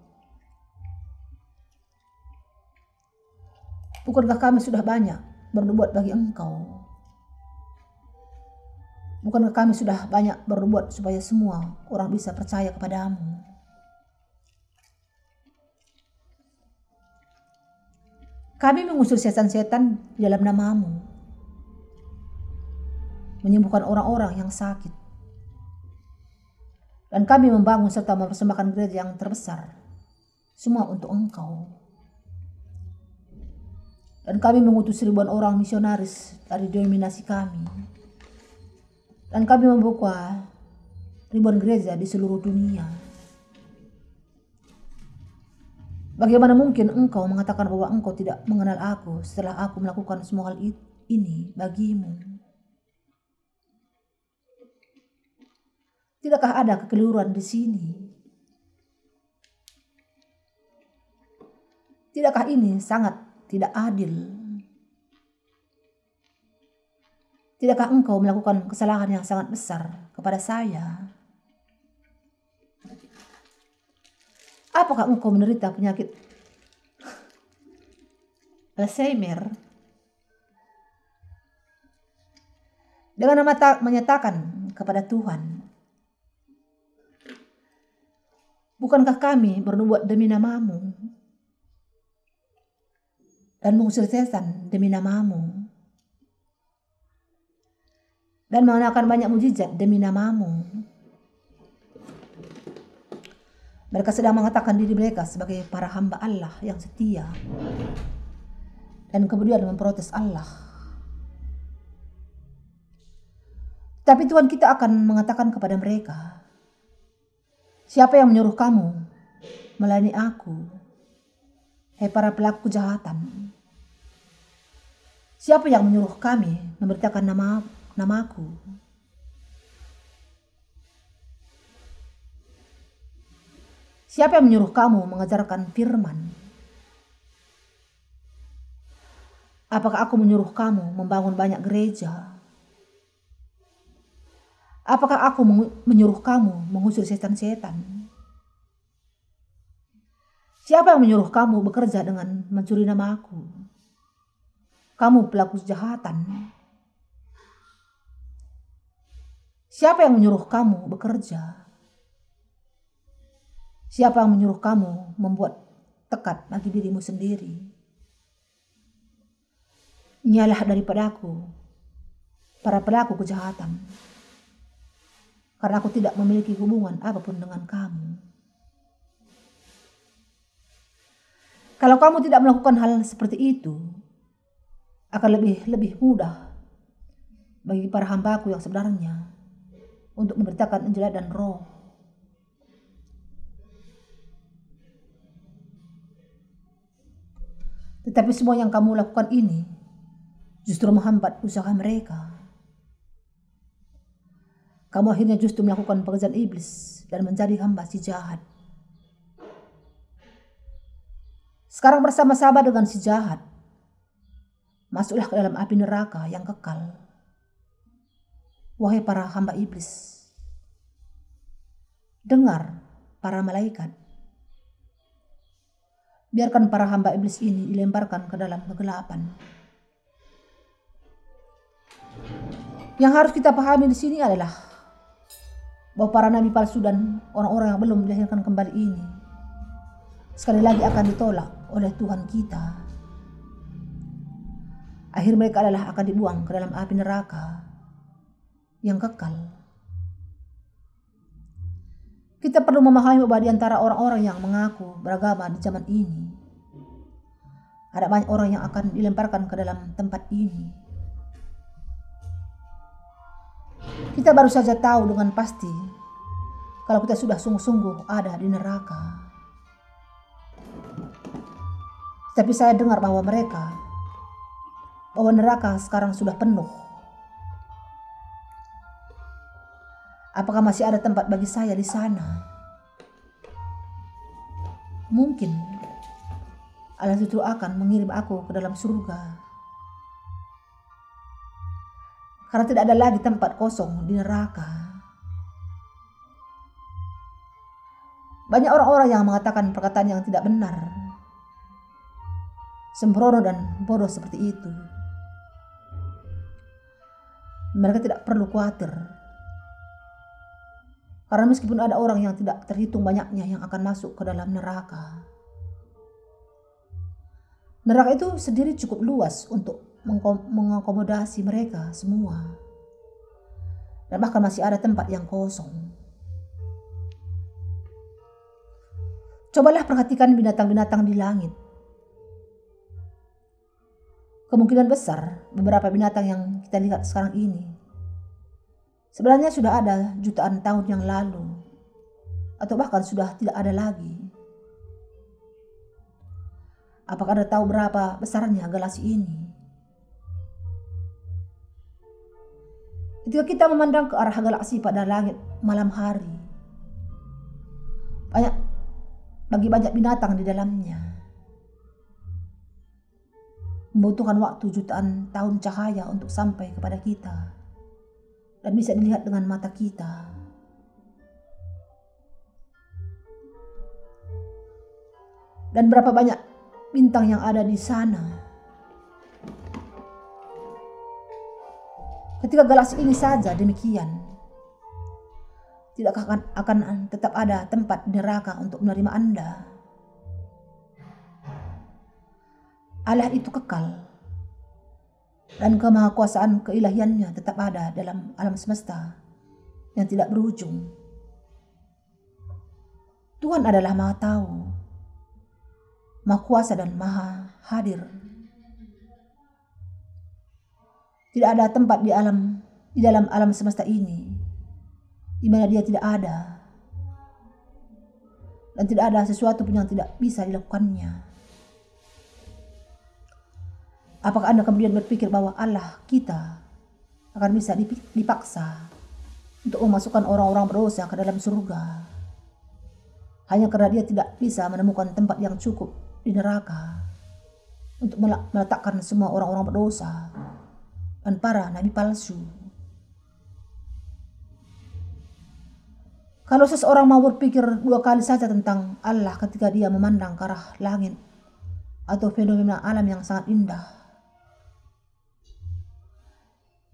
Bukankah kami sudah banyak berbuat bagi engkau? Bukankah kami sudah banyak berbuat supaya semua orang bisa percaya kepadamu? Kami mengusir setan-setan di dalam namamu, menyembuhkan orang-orang yang sakit. Dan kami membangun serta mempersembahkan gereja yang terbesar, semua untuk engkau. Dan kami mengutus ribuan orang misionaris dari dominasi kami dan kami membuka ribuan gereja di seluruh dunia. Bagaimana mungkin engkau mengatakan bahwa engkau tidak mengenal aku setelah aku melakukan semua hal ini bagimu? Tidakkah ada kekeliruan di sini? Tidakkah ini sangat tidak adil? Tidakkah engkau melakukan kesalahan yang sangat besar kepada saya? Apakah engkau menderita penyakit Alzheimer? Dengan mata menyatakan kepada Tuhan, Bukankah kami bernubuat demi namamu dan mengusir setan demi namamu? dan menggunakan banyak mujizat demi namamu. Mereka sedang mengatakan diri mereka sebagai para hamba Allah yang setia. Dan kemudian memprotes Allah. Tapi Tuhan kita akan mengatakan kepada mereka, Siapa yang menyuruh kamu melayani aku? Hei para pelaku kejahatan. Siapa yang menyuruh kami memberitakan nama namaku. Siapa yang menyuruh kamu mengajarkan firman? Apakah aku menyuruh kamu membangun banyak gereja? Apakah aku menyuruh kamu mengusir setan-setan? Siapa yang menyuruh kamu bekerja dengan mencuri nama aku? Kamu pelaku kejahatan. Siapa yang menyuruh kamu bekerja? Siapa yang menyuruh kamu membuat tekad bagi dirimu sendiri? Nyalah daripadaku, para pelaku kejahatan. Karena aku tidak memiliki hubungan apa pun dengan kamu. Kalau kamu tidak melakukan hal seperti itu, akan lebih lebih mudah bagi para hambaku yang sebenarnya untuk memberitakan Injil dan Roh. Tetapi semua yang kamu lakukan ini justru menghambat usaha mereka. Kamu akhirnya justru melakukan pekerjaan iblis dan menjadi hamba si jahat. Sekarang bersama-sama dengan si jahat, masuklah ke dalam api neraka yang kekal. Wahai para hamba iblis, dengar para malaikat. Biarkan para hamba iblis ini dilemparkan ke dalam kegelapan. Yang harus kita pahami di sini adalah bahwa para nabi palsu dan orang-orang yang belum dilahirkan kembali ini sekali lagi akan ditolak oleh Tuhan kita. Akhir mereka adalah akan dibuang ke dalam api neraka yang kekal. Kita perlu memahami bahwa di antara orang-orang yang mengaku beragama di zaman ini, ada banyak orang yang akan dilemparkan ke dalam tempat ini. Kita baru saja tahu dengan pasti kalau kita sudah sungguh-sungguh ada di neraka. Tapi saya dengar bahwa mereka, bahwa neraka sekarang sudah penuh Apakah masih ada tempat bagi saya di sana? Mungkin Allah justru akan mengirim aku ke dalam surga. Karena tidak ada lagi tempat kosong di neraka. Banyak orang-orang yang mengatakan perkataan yang tidak benar. Sembrono dan bodoh seperti itu. Mereka tidak perlu khawatir karena meskipun ada orang yang tidak terhitung banyaknya yang akan masuk ke dalam neraka. Neraka itu sendiri cukup luas untuk mengakomodasi mereka semua. Dan bahkan masih ada tempat yang kosong. Cobalah perhatikan binatang-binatang di langit. Kemungkinan besar beberapa binatang yang kita lihat sekarang ini Sebenarnya sudah ada jutaan tahun yang lalu, atau bahkan sudah tidak ada lagi. Apakah Anda tahu berapa besarnya galaksi ini? Ketika kita memandang ke arah galaksi pada langit malam hari, banyak bagi banyak binatang di dalamnya. Membutuhkan waktu jutaan tahun cahaya untuk sampai kepada kita dan bisa dilihat dengan mata kita. Dan berapa banyak bintang yang ada di sana. Ketika galaksi ini saja demikian, tidakkah akan, akan tetap ada tempat neraka untuk menerima Anda? Allah itu kekal dan kemahakuasaan keilahiannya tetap ada dalam alam semesta yang tidak berujung. Tuhan adalah maha tahu, maha kuasa dan maha hadir. Tidak ada tempat di alam di dalam alam semesta ini di mana dia tidak ada. Dan tidak ada sesuatu pun yang tidak bisa dilakukannya. Apakah Anda kemudian berpikir bahwa Allah kita akan bisa dipaksa untuk memasukkan orang-orang berdosa ke dalam surga? Hanya karena dia tidak bisa menemukan tempat yang cukup di neraka untuk meletakkan semua orang-orang berdosa dan para nabi palsu. Kalau seseorang mau berpikir dua kali saja tentang Allah ketika dia memandang ke arah langit atau fenomena alam yang sangat indah,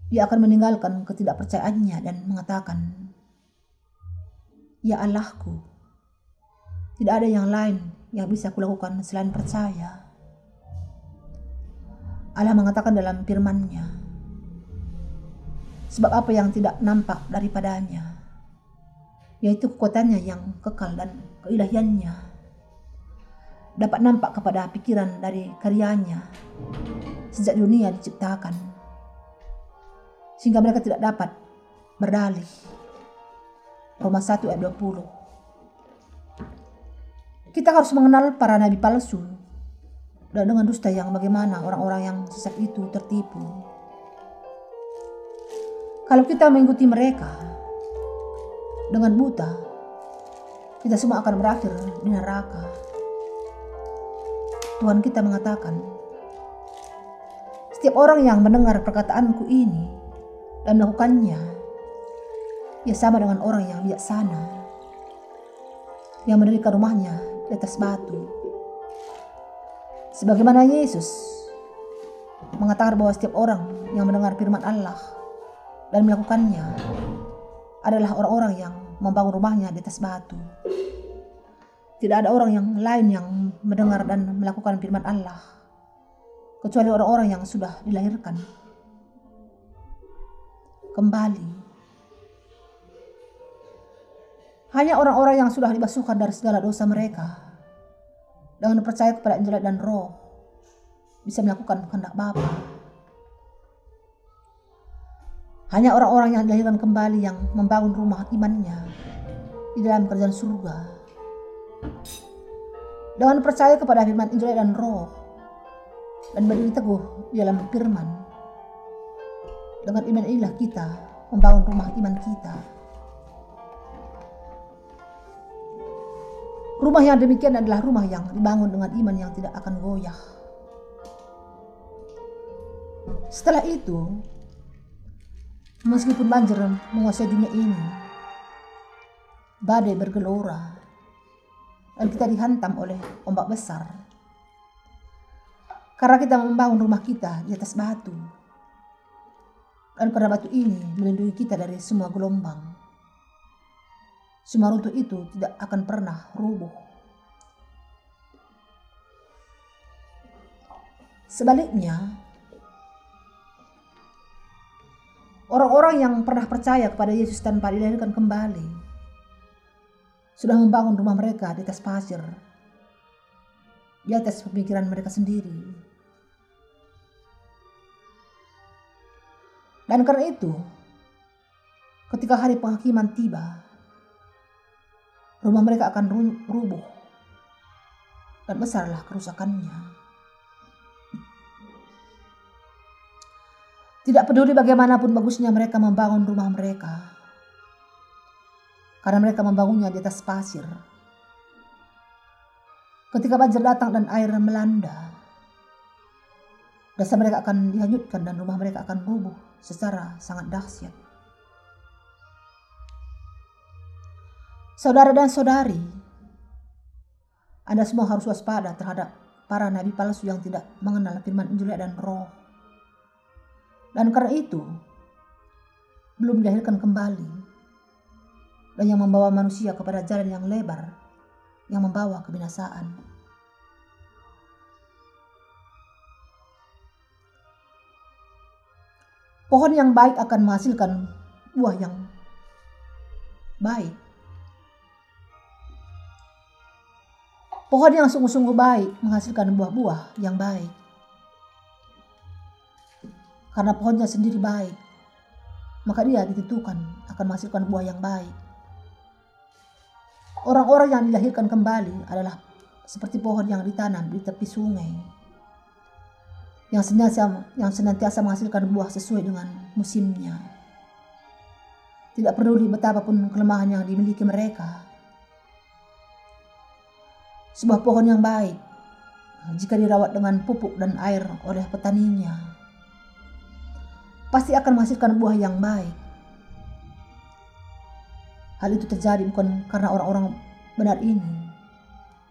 Dia akan meninggalkan ketidakpercayaannya dan mengatakan, Ya Allahku, tidak ada yang lain yang bisa kulakukan selain percaya. Allah mengatakan dalam firman-Nya, sebab apa yang tidak nampak daripadanya, yaitu kekuatannya yang kekal dan keilahiannya, dapat nampak kepada pikiran dari karyanya sejak dunia diciptakan sehingga mereka tidak dapat berdalih. Roma 1 ayat 20. Kita harus mengenal para nabi palsu dan dengan dusta yang bagaimana orang-orang yang sesat itu tertipu. Kalau kita mengikuti mereka dengan buta, kita semua akan berakhir di neraka. Tuhan kita mengatakan, setiap orang yang mendengar perkataanku ini dan melakukannya, ia sama dengan orang yang bijaksana yang mendirikan rumahnya di atas batu. Sebagaimana Yesus mengatakan bahwa setiap orang yang mendengar firman Allah dan melakukannya adalah orang-orang yang membangun rumahnya di atas batu. Tidak ada orang yang lain yang mendengar dan melakukan firman Allah kecuali orang-orang yang sudah dilahirkan kembali Hanya orang-orang yang sudah dibasuhkan dari segala dosa mereka dengan percaya kepada Injil dan Roh bisa melakukan kehendak Bapa. Hanya orang-orang yang dilahirkan kembali yang membangun rumah imannya di dalam kerajaan surga. Dengan percaya kepada firman Injil dan Roh dan berdiri teguh di dalam firman. Dengan iman inilah kita membangun rumah iman kita. Rumah yang demikian adalah rumah yang dibangun dengan iman yang tidak akan goyah. Setelah itu, meskipun banjir menguasai dunia ini, badai bergelora, dan kita dihantam oleh ombak besar. Karena kita membangun rumah kita di atas batu, karena batu ini melindungi kita dari semua gelombang. Semua runtuh itu tidak akan pernah rubuh. Sebaliknya, orang-orang yang pernah percaya kepada Yesus tanpa dilahirkan kembali sudah membangun rumah mereka di atas pasir, di atas pemikiran mereka sendiri. Dan karena itu, ketika hari penghakiman tiba, rumah mereka akan rubuh dan besarlah kerusakannya. Tidak peduli bagaimanapun bagusnya mereka membangun rumah mereka, karena mereka membangunnya di atas pasir. Ketika banjir datang dan air melanda, dasar mereka akan dihanyutkan dan rumah mereka akan rubuh secara sangat dahsyat. Saudara dan saudari, Anda semua harus waspada terhadap para nabi palsu yang tidak mengenal firman Injil dan roh. Dan karena itu, belum dilahirkan kembali dan yang membawa manusia kepada jalan yang lebar yang membawa kebinasaan. Pohon yang baik akan menghasilkan buah yang baik Pohon yang sungguh-sungguh baik menghasilkan buah-buah yang baik. Karena pohonnya sendiri baik, maka dia ditentukan akan menghasilkan buah yang baik. Orang-orang yang dilahirkan kembali adalah seperti pohon yang ditanam di tepi sungai yang senantiasa, yang senantiasa menghasilkan buah sesuai dengan musimnya. Tidak peduli betapapun kelemahan yang dimiliki mereka, sebuah pohon yang baik jika dirawat dengan pupuk dan air oleh petaninya pasti akan menghasilkan buah yang baik. Hal itu terjadi bukan karena orang-orang benar ini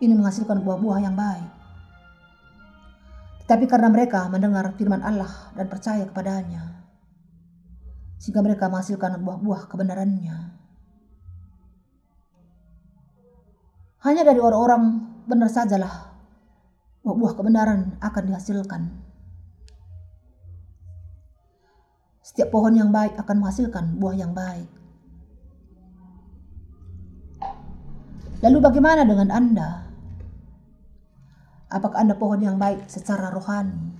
ini menghasilkan buah-buah yang baik. Tetapi karena mereka mendengar firman Allah dan percaya kepadanya. Sehingga mereka menghasilkan buah-buah kebenarannya. Hanya dari orang-orang benar sajalah buah kebenaran akan dihasilkan. Setiap pohon yang baik akan menghasilkan buah yang baik. Lalu bagaimana dengan Anda? Apakah Anda pohon yang baik secara rohani?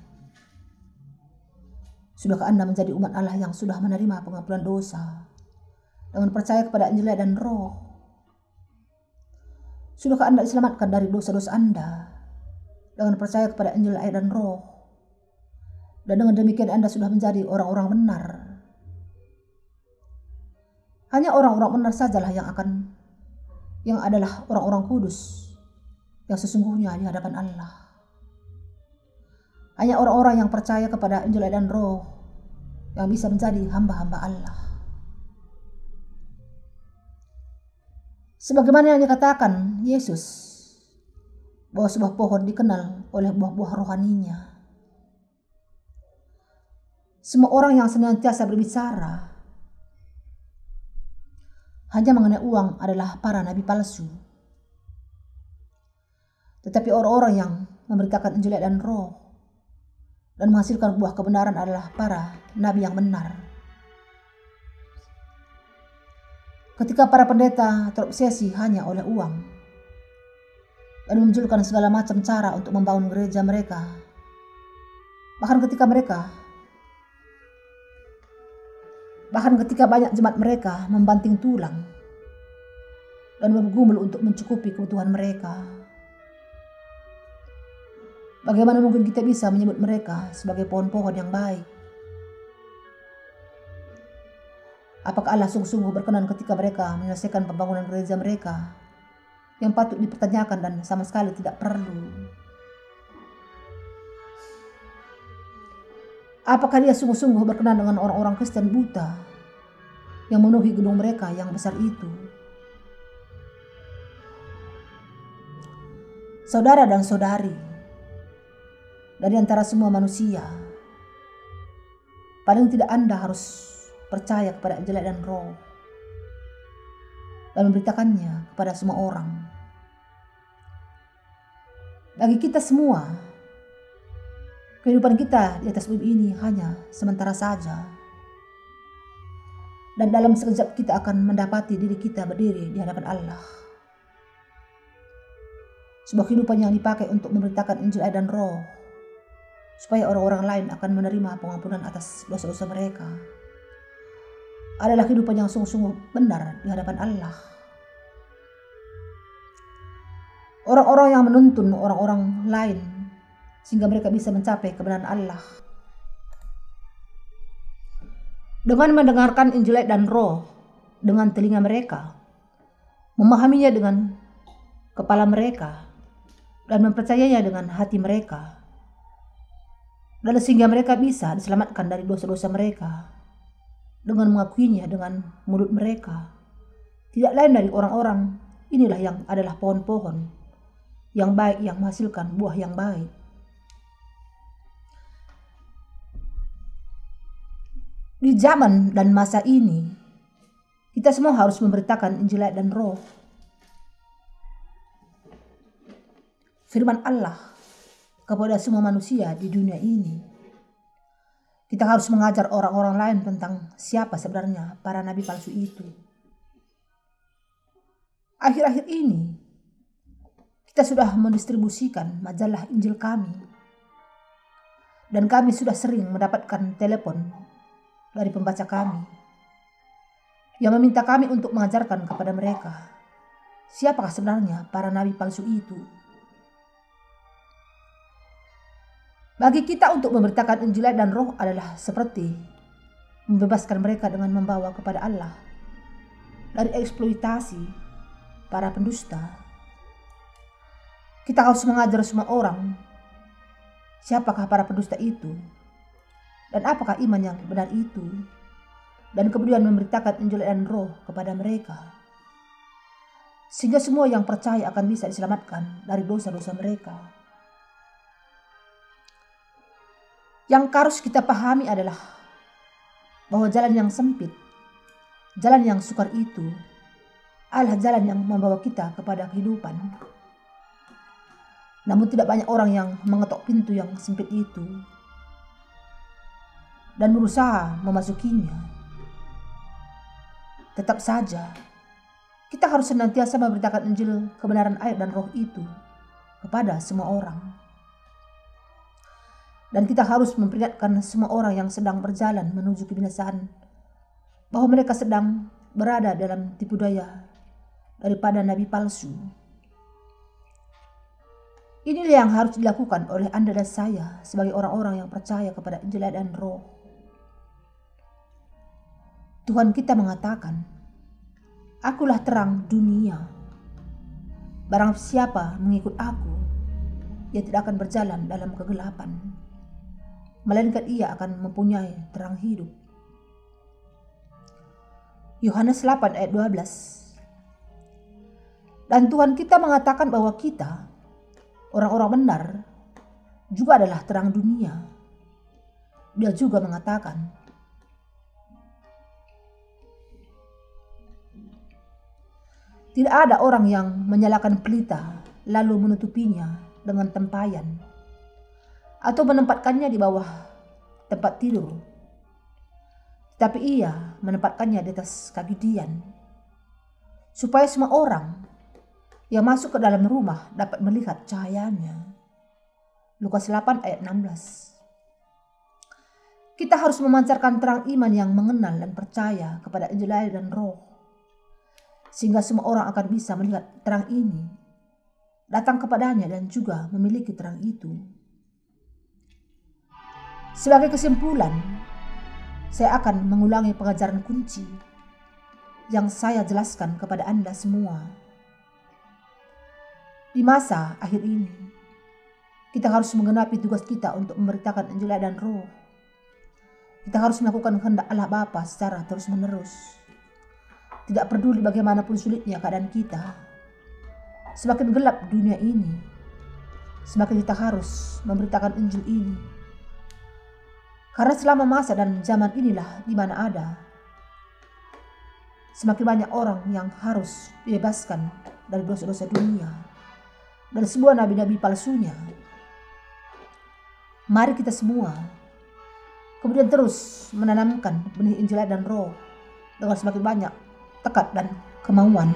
Sudahkah Anda menjadi umat Allah yang sudah menerima pengampunan dosa dengan percaya kepada Injil dan Roh Sudahkah Anda diselamatkan dari dosa-dosa Anda? dengan percaya kepada Injil air dan roh. Dan dengan demikian Anda sudah menjadi orang-orang benar. Hanya orang-orang benar sajalah yang akan yang adalah orang-orang kudus yang sesungguhnya di hadapan Allah. Hanya orang-orang yang percaya kepada Injil dan Roh yang bisa menjadi hamba-hamba Allah. Sebagaimana yang dikatakan Yesus bahwa sebuah pohon dikenal oleh buah-buah rohaninya. Semua orang yang senantiasa berbicara hanya mengenai uang adalah para nabi palsu. Tetapi orang-orang yang memberitakan Injil dan Roh dan menghasilkan buah kebenaran adalah para nabi yang benar. Ketika para pendeta terobsesi hanya oleh uang dan memunculkan segala macam cara untuk membangun gereja mereka, bahkan ketika mereka bahkan ketika banyak jemaat mereka membanting tulang dan bergumul untuk mencukupi kebutuhan mereka. Bagaimana mungkin kita bisa menyebut mereka sebagai pohon-pohon yang baik? Apakah Allah sungguh-sungguh berkenan ketika mereka menyelesaikan pembangunan gereja mereka yang patut dipertanyakan dan sama sekali tidak perlu? Apakah dia sungguh-sungguh berkenan dengan orang-orang Kristen buta yang memenuhi gedung mereka yang besar itu? Saudara dan saudari, dari antara semua manusia, paling tidak Anda harus percaya kepada Injil dan Roh dan memberitakannya kepada semua orang. Bagi kita semua, kehidupan kita di atas bumi ini hanya sementara saja. Dan dalam sekejap kita akan mendapati diri kita berdiri di hadapan Allah. Sebuah kehidupan yang dipakai untuk memberitakan Injil dan Roh supaya orang-orang lain akan menerima pengampunan atas dosa-dosa mereka adalah kehidupan yang sungguh-sungguh benar di hadapan Allah. Orang-orang yang menuntun orang-orang lain sehingga mereka bisa mencapai kebenaran Allah. Dengan mendengarkan Injil dan Roh dengan telinga mereka, memahaminya dengan kepala mereka, dan mempercayainya dengan hati mereka, dan sehingga mereka bisa diselamatkan dari dosa-dosa mereka dengan mengakuinya dengan mulut mereka. Tidak lain dari orang-orang inilah yang adalah pohon-pohon yang baik yang menghasilkan buah yang baik. Di zaman dan masa ini, kita semua harus memberitakan Injil dan Roh. Firman Allah kepada semua manusia di dunia ini. Kita harus mengajar orang-orang lain tentang siapa sebenarnya para nabi palsu itu. Akhir-akhir ini, kita sudah mendistribusikan majalah Injil kami. Dan kami sudah sering mendapatkan telepon dari pembaca kami yang meminta kami untuk mengajarkan kepada mereka siapakah sebenarnya para nabi palsu itu. Bagi kita untuk memberitakan Injil dan Roh adalah seperti membebaskan mereka dengan membawa kepada Allah dari eksploitasi para pendusta. Kita harus mengajar semua orang siapakah para pendusta itu dan apakah iman yang benar itu dan kemudian memberitakan Injil dan Roh kepada mereka sehingga semua yang percaya akan bisa diselamatkan dari dosa-dosa mereka. Yang harus kita pahami adalah bahwa jalan yang sempit, jalan yang sukar itu adalah jalan yang membawa kita kepada kehidupan. Namun tidak banyak orang yang mengetok pintu yang sempit itu dan berusaha memasukinya. Tetap saja, kita harus senantiasa memberitakan Injil kebenaran air dan roh itu kepada semua orang. Dan kita harus memperingatkan semua orang yang sedang berjalan menuju kebinasaan bahwa mereka sedang berada dalam tipu daya daripada nabi palsu. Inilah yang harus dilakukan oleh Anda dan saya sebagai orang-orang yang percaya kepada Injil dan Roh. Tuhan kita mengatakan, Akulah terang dunia. Barang siapa mengikut aku, ia tidak akan berjalan dalam kegelapan, melainkan ia akan mempunyai terang hidup. Yohanes 8 ayat 12 Dan Tuhan kita mengatakan bahwa kita orang-orang benar juga adalah terang dunia. Dia juga mengatakan, Tidak ada orang yang menyalakan pelita lalu menutupinya dengan tempayan atau menempatkannya di bawah tempat tidur. Tapi ia menempatkannya di atas kaki Dian supaya semua orang yang masuk ke dalam rumah dapat melihat cahayanya. Lukas 8 ayat 16. Kita harus memancarkan terang iman yang mengenal dan percaya kepada Injil air dan roh. Sehingga semua orang akan bisa melihat terang ini. Datang kepadanya dan juga memiliki terang itu. Sebagai kesimpulan, saya akan mengulangi pengajaran kunci yang saya jelaskan kepada Anda semua di masa akhir ini, kita harus menggenapi tugas kita untuk memberitakan Injil dan Roh. Kita harus melakukan kehendak Allah Bapa secara terus-menerus. Tidak peduli bagaimanapun sulitnya keadaan kita. Semakin gelap dunia ini, semakin kita harus memberitakan Injil ini. Karena selama masa dan zaman inilah di mana ada, semakin banyak orang yang harus dibebaskan dari dosa-dosa dunia dan sebuah nabi-nabi palsunya. Mari kita semua kemudian terus menanamkan benih Injil dan Roh dengan semakin banyak tekad dan kemauan.